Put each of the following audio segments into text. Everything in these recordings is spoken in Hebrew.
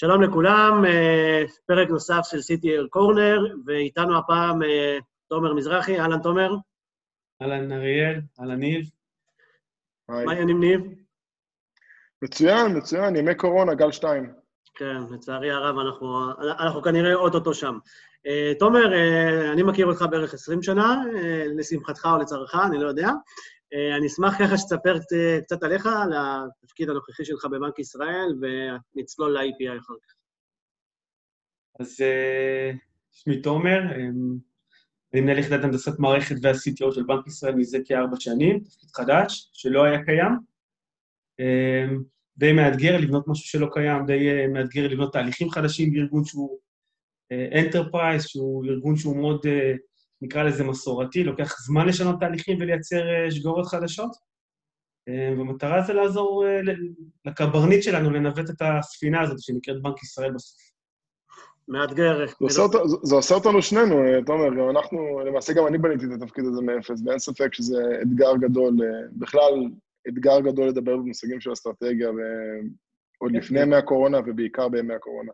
שלום לכולם, אה, פרק נוסף של CTL קורנר, ואיתנו הפעם אה, תומר מזרחי. אהלן, תומר. אהלן, אריאל, אהלן, ניב. מה העניינים, ניב? מצוין, מצוין, ימי קורונה, גל שתיים. כן, לצערי הרב, אנחנו, אנחנו כנראה אוטוטו שם. אה, תומר, אני מכיר אותך בערך 20 שנה, לשמחתך או לצערך, אני לא יודע. אני אשמח ככה שתספר קצת עליך, על התפקיד הנוכחי שלך בבנק ישראל, ונצלול ל-API אחר כך. אז שמי תומר, אני מנהל יחידת הנדסת מערכת וה-CTO של בנק ישראל מזה כארבע שנים, תפקיד חדש, שלא היה קיים. די מאתגר לבנות משהו שלא קיים, די מאתגר לבנות תהליכים חדשים בארגון שהוא enterprise, שהוא ארגון שהוא מאוד, נקרא לזה מסורתי, לוקח זמן לשנות תהליכים ולייצר שגורות חדשות. והמטרה זה לעזור לקברניט שלנו לנווט את הספינה הזאת שנקראת בנק ישראל בסוף. מאתגר. זה עושה אותנו שנינו, תומר, גם אנחנו, למעשה גם אני בניתי את התפקיד הזה מאפס, ואין ספק שזה אתגר גדול, בכלל אתגר גדול לדבר במושגים של אסטרטגיה, ועוד לפני ימי הקורונה ובעיקר בימי הקורונה.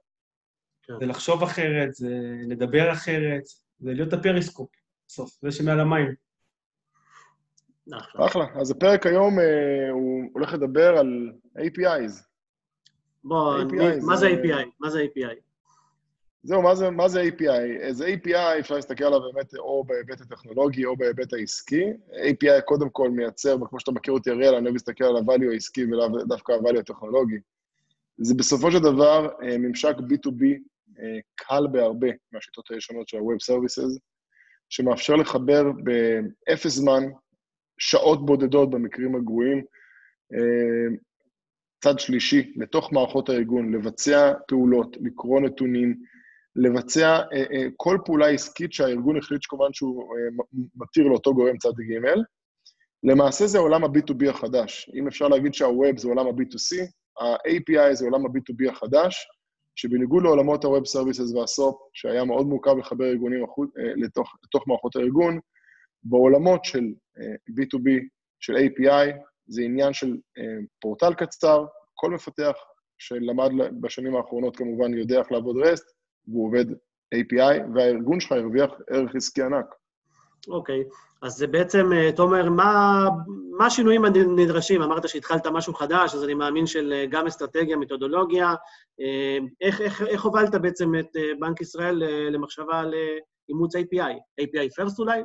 זה לחשוב אחרת, זה לדבר אחרת, זה להיות הפריסקופ, בסוף, זה שמעל המים. אחלה. אז הפרק היום הוא הולך לדבר על APIs. בוא, מה זה API? מה זה API? זהו, מה זה, מה זה API? איזה API אפשר להסתכל עליו באמת או בהיבט הטכנולוגי או בהיבט העסקי. API קודם כל מייצר, וכמו שאתה מכיר אותי, אריאל, אני אוהב להסתכל על ה-value העסקי ולאו דווקא ה-value הטכנולוגי. זה בסופו של דבר ממשק B2B קל בהרבה מהשיטות הישנות של ה-Web Services, שמאפשר לחבר באפס זמן, שעות בודדות במקרים הגרועים, צד שלישי לתוך מערכות הארגון, לבצע פעולות, לקרוא נתונים, לבצע uh, uh, כל פעולה עסקית שהארגון החליט שכמובן שהוא מתיר לאותו גורם צד ג', למעשה זה עולם ה-B2B החדש. אם אפשר להגיד שה-Web זה עולם ה-B2C, ה-API זה עולם ה-B2B החדש, שבניגוד לעולמות ה-Web Services וה-SOP, שהיה מאוד מורכב לחבר ארגונים החוד, uh, לתוך, לתוך מערכות הארגון, בעולמות של uh, B2B, של API, זה עניין של uh, פורטל קצר, כל מפתח שלמד בשנים האחרונות כמובן יודע איך לעבוד REST, והוא עובד API, והארגון שלך הרוויח ערך עסקי ענק. אוקיי. אז בעצם, תומר, מה, מה השינויים הנדרשים? אמרת שהתחלת משהו חדש, אז אני מאמין של גם אסטרטגיה, מתודולוגיה. איך, איך, איך הובלת בעצם את בנק ישראל למחשבה על אימוץ API? API first אולי?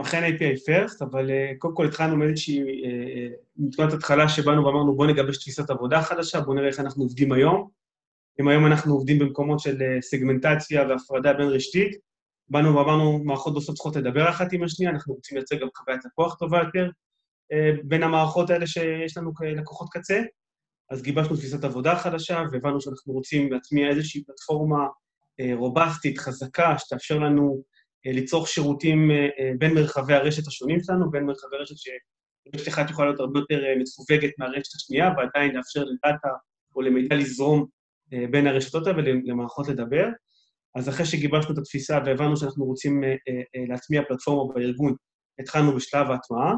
אכן API first, אבל קודם כל התחלנו מאיזושהי, מתקודת התחלה שבאנו ואמרנו בואו נגבש תפיסת עבודה חדשה, בואו נראה איך אנחנו עובדים היום. אם היום אנחנו עובדים במקומות של סגמנטציה והפרדה בין רשתית, באנו ואמרנו, מערכות בסוף צריכות לדבר אחת עם השנייה, אנחנו רוצים לייצג גם חוויית לקוח טובה יותר בין המערכות האלה שיש לנו כלקוחות קצה, אז גיבשנו תפיסת עבודה חדשה, והבנו שאנחנו רוצים להטמיע איזושהי פלטפורמה רובסטית, חזקה, שתאפשר לנו ליצור שירותים בין מרחבי הרשת השונים שלנו, בין מרחבי רשת שרשת אחת יכולה להיות הרבה יותר מסווגת מהרשת השנייה, ועדיין לאפשר לדאטה או למידע לזרום בין הרשתות האלה ולמערכות לדבר. אז אחרי שגיבשנו את התפיסה והבנו שאנחנו רוצים להטמיע פלטפורמה בארגון, התחלנו בשלב ההטמעה.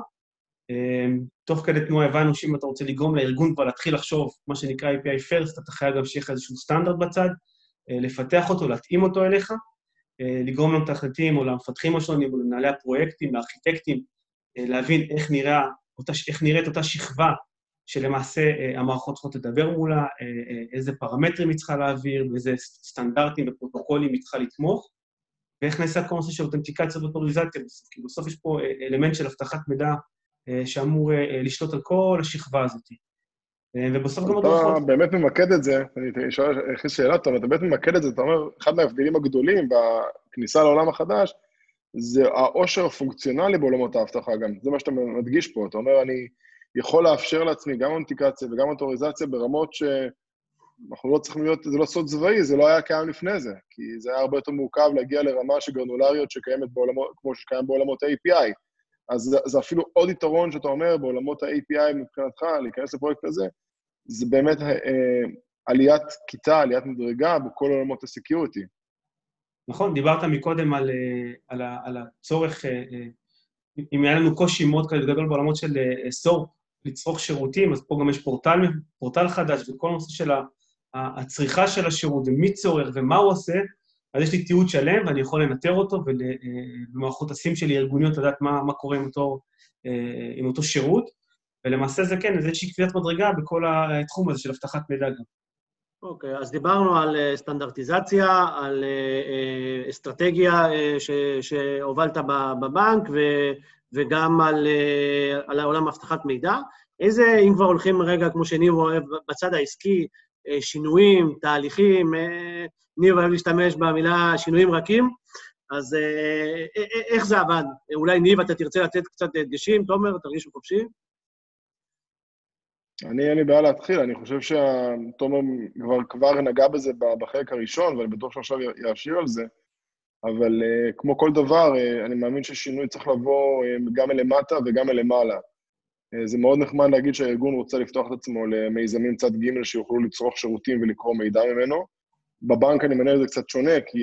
תוך כדי תנועה הבנו שאם אתה רוצה לגרום לארגון כבר להתחיל לחשוב, מה שנקרא API First, אתה חייב גם שיהיה לך איזשהו סטנדרט בצד, לפתח אותו, להתאים אותו אליך, לגרום למתכנתים או למפתחים השונים או למנהלי הפרויקטים, לארכיטקטים, להבין איך, נראה, איך נראית אותה שכבה שלמעשה המערכות צריכות לדבר מולה, איזה פרמטרים היא צריכה להעביר, ואיזה סטנדרטים ופרוטוקולים היא צריכה לתמוך, ואיך נעשה כל נושא של אותנטיקציה ואוטוריזציה בסוף, כי בסוף יש פה אלמנט של אבטחת מידע שאמור לשלוט על כל השכבה הזאת. ובסוף גם הדרכות. אתה באמת ממקד את זה, אני אשאל איך שאלה טובה, אתה באמת ממקד את זה, אתה אומר, אחד מההבדלים הגדולים בכניסה לעולם החדש, זה העושר הפונקציונלי בעולמות האבטחה גם, זה מה שאתה מדגיש פה, אתה אומר, אני יכול לאפשר לעצמי גם אונטיקציה וגם אוטוריזציה ברמות שאנחנו לא צריכים להיות, זה לא סוד צבאי, זה לא היה קיים לפני זה, כי זה היה הרבה יותר מורכב להגיע לרמה של גרנולריות שקיימת בעולמות, כמו שקיים בעולמות ה-API. אז זה, זה אפילו עוד יתרון שאתה אומר בעולמות ה-API מבחינתך, להיכנס לפרויקט הזה, זה באמת אה, עליית כיתה, עליית מדרגה בכל עולמות הסקיוריטי. נכון, דיברת מקודם על, על, על הצורך, אם היה לנו קושי מאוד גדול בעולמות של סורפ, לצרוך שירותים, אז פה גם יש פורטל, פורטל חדש, וכל הנושא של הצריכה של השירות ומי צורך ומה הוא עושה, אז יש לי תיעוד שלם ואני יכול לנטר אותו ובמערכות הסים שלי ארגוניות לדעת מה, מה קורה עם אותו, עם אותו שירות, ולמעשה זה כן, זה איזושהי קביעת מדרגה בכל התחום הזה של אבטחת מידע גם. אוקיי, okay, אז דיברנו על uh, סטנדרטיזציה, על uh, אסטרטגיה uh, ש, שהובלת בבנק, ו, וגם על, על העולם אבטחת מידע. איזה, אם כבר הולכים רגע, כמו שניב אוהב, בצד העסקי, שינויים, תהליכים, ניב אוהב להשתמש במילה שינויים רכים, אז איך זה עבד? אולי ניב, אתה תרצה לתת קצת דגשים, תומר, תרגישו חופשי. אני, אין לי בעיה להתחיל, אני חושב שתומר כבר, כבר נגע בזה בחלק הראשון, ואני בטוח שעכשיו יעשיר על זה, אבל uh, כמו כל דבר, uh, אני מאמין ששינוי צריך לבוא uh, גם מלמטה וגם מלמעלה. Uh, זה מאוד נחמד להגיד שהארגון רוצה לפתוח את עצמו למיזמים צד ג' שיוכלו לצרוך שירותים ולקרוא מידע ממנו. בבנק אני מנהל את זה קצת שונה, כי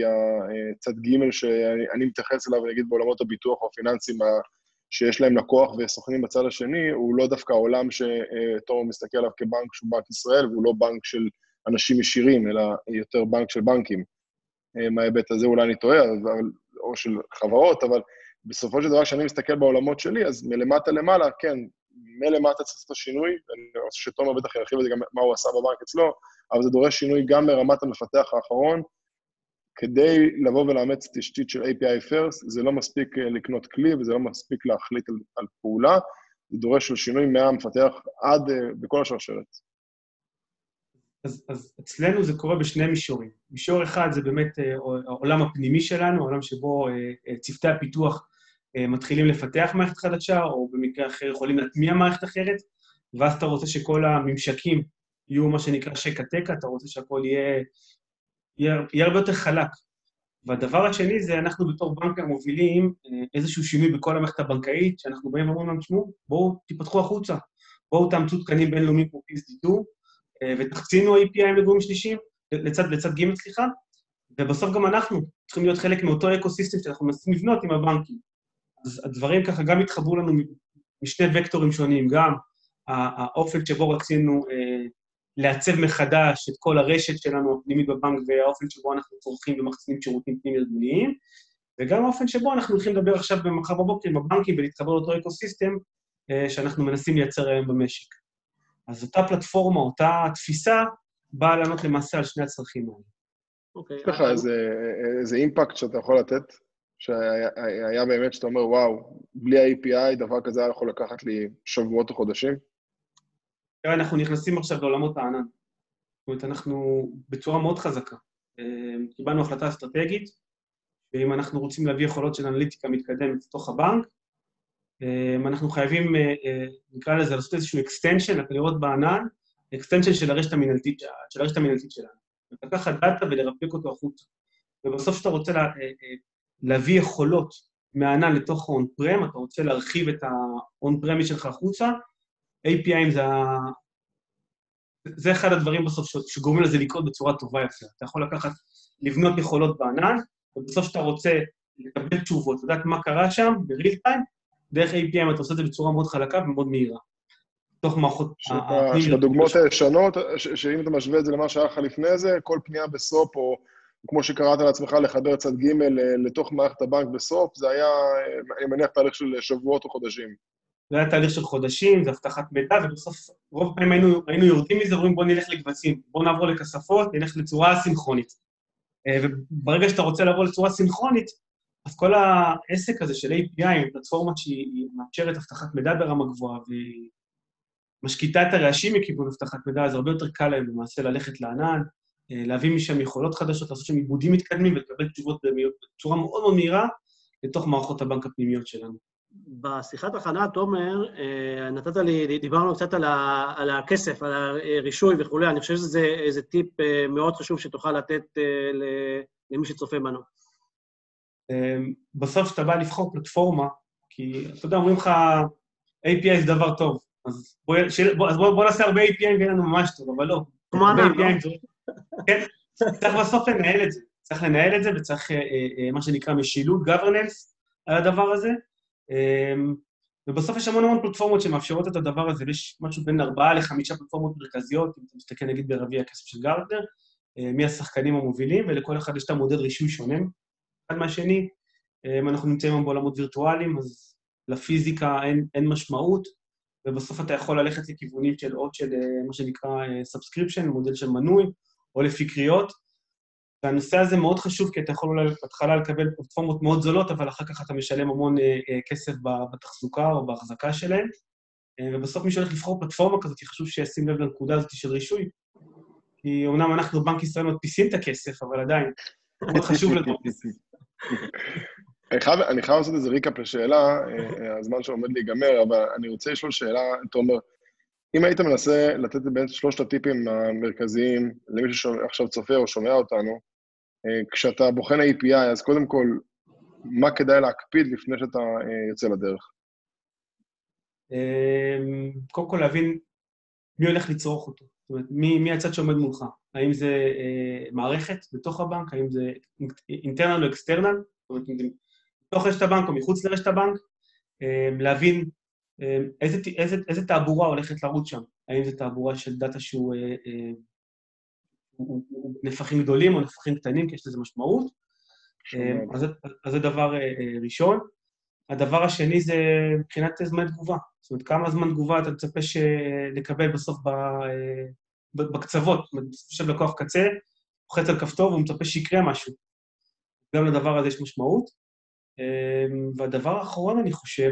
הצד ג' שאני מתייחס אליו, נגיד בעולמות הביטוח או הפיננסים, שיש להם לקוח וסוכנים בצד השני, הוא לא דווקא העולם שתומר מסתכל עליו כבנק שהוא בנק ישראל, והוא לא בנק של אנשים ישירים, אלא יותר בנק של בנקים. אה, מההיבט הזה אולי אני טועה, אבל, או של חברות, אבל בסופו של דבר, כשאני מסתכל בעולמות שלי, אז מלמטה למעלה, כן, מלמטה צריך לעשות את השינוי, אני רוצה שתומר בטח ירחיב את זה גם מה הוא עשה בבנק אצלו, אבל זה דורש שינוי גם ברמת המפתח האחרון, כדי לבוא ולאמץ תשתית של API first, זה לא מספיק אה, לקנות כלי וזה לא מספיק להחליט על, על פעולה, זה דורש של שינוי מהמפתח עד, uh, בכל השרשרת. אז, אז אצלנו זה קורה בשני מישורים. מישור אחד זה באמת uh, העולם הפנימי שלנו, העולם שבו צוותי הפיתוח מתחילים לפתח מערכת חדשה, או במקרה אחר יכולים להטמיע מערכת אחרת, ואז אתה רוצה שכל הממשקים יהיו מה שנקרא שקע-תקע, אתה רוצה שהכל יהיה יהיה, יהיה הרבה יותר חלק. והדבר השני זה, אנחנו בתור בנקר מובילים אה, איזשהו שינוי בכל המערכת הבנקאית, שאנחנו באים ואומרים להם, תשמעו, בואו תיפתחו החוצה, בואו תאמצו תקנים בינלאומיים כמו PSD2, אה, ותחצינו API לגורמים שלישיים, לצד, לצד ג', סליחה, ובסוף גם אנחנו צריכים להיות חלק מאותו ecosystem שאנחנו מנסים לבנות עם הבנקים. אז הדברים ככה גם התחברו לנו משני וקטורים שונים, גם האופן שבו רצינו אה, לעצב מחדש את כל הרשת שלנו הפנימית בבנק והאופן שבו אנחנו צורכים ומחצינים שירותים פנים-ארגוניים, וגם האופן שבו אנחנו הולכים לדבר עכשיו במחר בבוקר עם הבנקים ולהתחבר לאותו ecosystem אה, שאנחנו מנסים לייצר היום במשק. אז אותה פלטפורמה, אותה תפיסה, באה לענות למעשה על שני הצרכים האלה. אוקיי. יש לך איזה אימפקט שאתה יכול לתת, שהיה באמת שאתה אומר, וואו, בלי ה-API דבר כזה היה יכול לקחת לי שבועות או חודשים? תראה, אנחנו נכנסים עכשיו לעולמות הענן. זאת אומרת, אנחנו בצורה מאוד חזקה. אה, קיבלנו החלטה אסטרטגית, ואם אנחנו רוצים להביא יכולות של אנליטיקה מתקדמת לתוך הבנק, אה, אנחנו חייבים, אה, נקרא לזה, לעשות איזשהו extension, לראות בענן, extension של הרשת המנהלתית, של הרשת שלנו. לקחת דאטה ולרפק אותו החוצה. ובסוף כשאתה רוצה לה, להביא יכולות מהענן לתוך ה-on-prem, אתה רוצה להרחיב את ה-on-prem שלך החוצה, APIים זה ה... זה אחד הדברים בסוף שגורמים לזה לקרות בצורה טובה יותר. אתה יכול לקחת, לבנות יכולות בענן, ובסוף שאתה רוצה לקבל תשובות, לדעת מה קרה שם ב-real time, דרך API אתה עושה את זה בצורה מאוד חלקה ומאוד מהירה. תוך מערכות... שבדוגמאות הישנות, שאם אתה משווה את זה למה שהיה לך לפני זה, כל פנייה בסופ, או כמו שקראת לעצמך, לחבר צד ג' לתוך מערכת הבנק בסופ, זה היה, אני מניח, תהליך של שבועות או חודשים. זה היה תהליך של חודשים, זה אבטחת מידע, ובסוף רוב הפעמים היינו, היינו יורדים מזה ואומרים בואו נלך לקבצים, בואו נעבור לכספות, נלך לצורה סינכרונית. אה, וברגע שאתה רוצה לעבור לצורה סינכרונית, אז כל העסק הזה של API, עם פלטפורמה שהיא מאפשרת אבטחת מידע ברמה גבוהה, והיא משקיטה את הרעשים מכיוון אבטחת מידע, אז הרבה יותר קל להם למעשה ללכת לענן, אה, להביא משם יכולות חדשות, לעשות שם עיבודים מתקדמים ולקבל תשובות בצורה מאוד מאוד מהירה לתוך מערכות הבנק הפנימיות שלנו. בשיחת הכנה, תומר, אה, נתת לי, דיברנו קצת על, ה, על הכסף, על הרישוי וכולי, אני חושב שזה טיפ אה, מאוד חשוב שתוכל לתת אה, למי שצופה בנו. בסוף כשאתה בא לבחור פלטפורמה, כי אתה יודע, אומרים לך, API זה דבר טוב, אז בוא, בוא, אז בוא, בוא נעשה הרבה API ויהיה לנו ממש טוב, אבל לא. כמו ענן, לא? כן, צריך בסוף לנהל את זה. צריך לנהל את זה וצריך מה שנקרא משילות, governance, על הדבר הזה. אמ, ובסוף יש המון המון פלטפורמות שמאפשרות את הדבר הזה, ויש משהו בין ארבעה לחמישה פלטפורמות מרכזיות, אם אתה מסתכל נגיד ברביע הכסף של גרטנר, אה, מי השחקנים המובילים, ולכל אחד יש את המודל רישוי שונה אחד מהשני. אה, אנחנו נמצאים היום בעולמות וירטואליים, אז לפיזיקה אין, אין משמעות, ובסוף אתה יכול ללכת לכיוונים של עוד של אה, מה שנקרא subscription, מודל של מנוי, או לפי קריאות. והנושא הזה מאוד חשוב, כי אתה יכול אולי בהתחלה לקבל פלטפורמות מאוד זולות, אבל אחר כך אתה משלם המון אה, אה, כסף בתחזוקה או בהחזקה שלהם. אה, ובסוף מי שהולך לבחור פלטפורמה כזאת, חשוב שישים לב לנקודה הזאת של רישוי. כי אומנם אנחנו, בנק ישראל, מדפיסים את הכסף, אבל עדיין, מאוד חשוב לדפיס. אני חייב לעשות איזה ריקאפ לשאלה, הזמן שעומד להיגמר, אבל אני רוצה לשאול שאלה, תומר, אם היית מנסה לתת בין שלושת הטיפים המרכזיים למי שעכשיו צופה או שומע אותנו, כשאתה בוחן API, אז קודם כל, מה כדאי להקפיד לפני שאתה אה, יוצא לדרך? אמ, קודם כל להבין מי הולך לצרוך אותו. זאת אומרת, מי, מי הצד שעומד מולך? האם זה אה, מערכת בתוך הבנק? האם זה internal או external? זאת אומרת, בתוך רשת הבנק או מחוץ לרשת הבנק? אה, להבין אה, איזה, איזה, איזה תעבורה הולכת לרוץ שם. האם זו תעבורה של דאטה שהוא אה, אה, הוא, הוא נפחים גדולים או נפחים קטנים, כי יש לזה משמעות. אה, אז, אז זה דבר אה, ראשון. הדבר השני זה מבחינת זמן תגובה. זאת אומרת, כמה זמן תגובה אתה מצפה לקבל בסוף ב, בקצוות. זאת אומרת, יושב לקוח קצה, לוחץ על כפתור והוא מצפה שיקרה משהו. גם לדבר הזה יש משמעות. והדבר האחרון, אני חושב,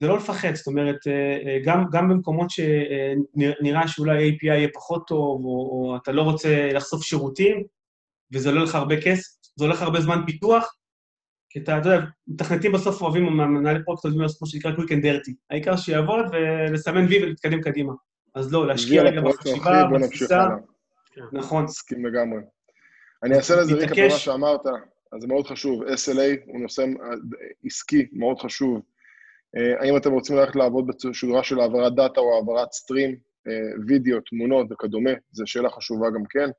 זה לא לפחד, זאת אומרת, אה, אה, גם, גם במקומות שנראה שאולי API יהיה פחות טוב, או, או אתה לא רוצה לחשוף שירותים, וזה עולה לך הרבה כסף, זה הולך הרבה זמן פיתוח, כי אתה, אתה יודע, מתכנתים בסוף אוהבים, מנהלי פרויקט אוהבים לעשות מה שנקרא quick and dirty. העיקר שיעבוד ולסמן וי ולהתקדם קדימה. אז לא, להשקיע רגע בחשיבה, בתפיסה. נכון. מסכים לגמרי. אני אעשה לזה ריקה במה שאמרת, אז זה מאוד חשוב. SLA הוא נושא עסקי מאוד חשוב. אה, האם אתם רוצים ללכת לעבוד בשורה של העברת דאטה או העברת סטרים, אה, וידאו, תמונות וכדומה, זו שאלה חשובה גם כן.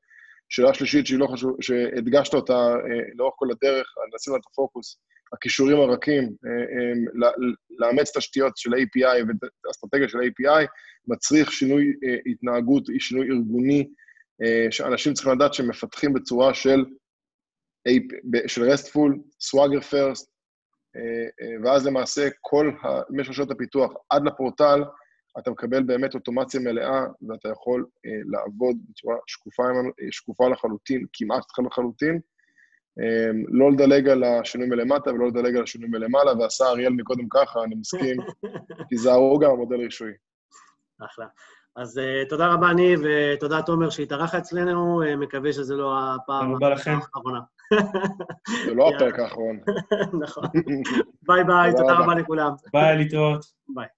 שאלה שלישית שהיא לא חשוב, שהדגשת אותה אה, לאורך כל הדרך, נשים את הפוקוס, הכישורים הרכים, לאמץ תשתיות של API ואסטרטגיה של API, מצריך שינוי התנהגות, שינוי ארגוני, שאנשים צריכים לדעת שהם מפתחים בצורה של, של RESTful, Swagger First, ואז למעשה כל, במשך שעות הפיתוח עד לפורטל, אתה מקבל באמת אוטומציה מלאה, ואתה יכול אה, לעבוד בצורה שקופה, שקופה לחלוטין, כמעט לחלוטין. לא לדלג על השינוי מלמטה ולא לדלג על השינוי מלמעלה, ועשה אריאל מקודם ככה, אני מסכים, תיזהרו גם המודל רישוי. אחלה. אז uh, תודה רבה, ניב, ותודה, תומר, שהתארח אצלנו, uh, מקווה שזה לא הפעם האחרונה. זה לא הפרק האחרון. נכון. ביי ביי, תודה רבה לכולם. ביי, להתראות. ביי.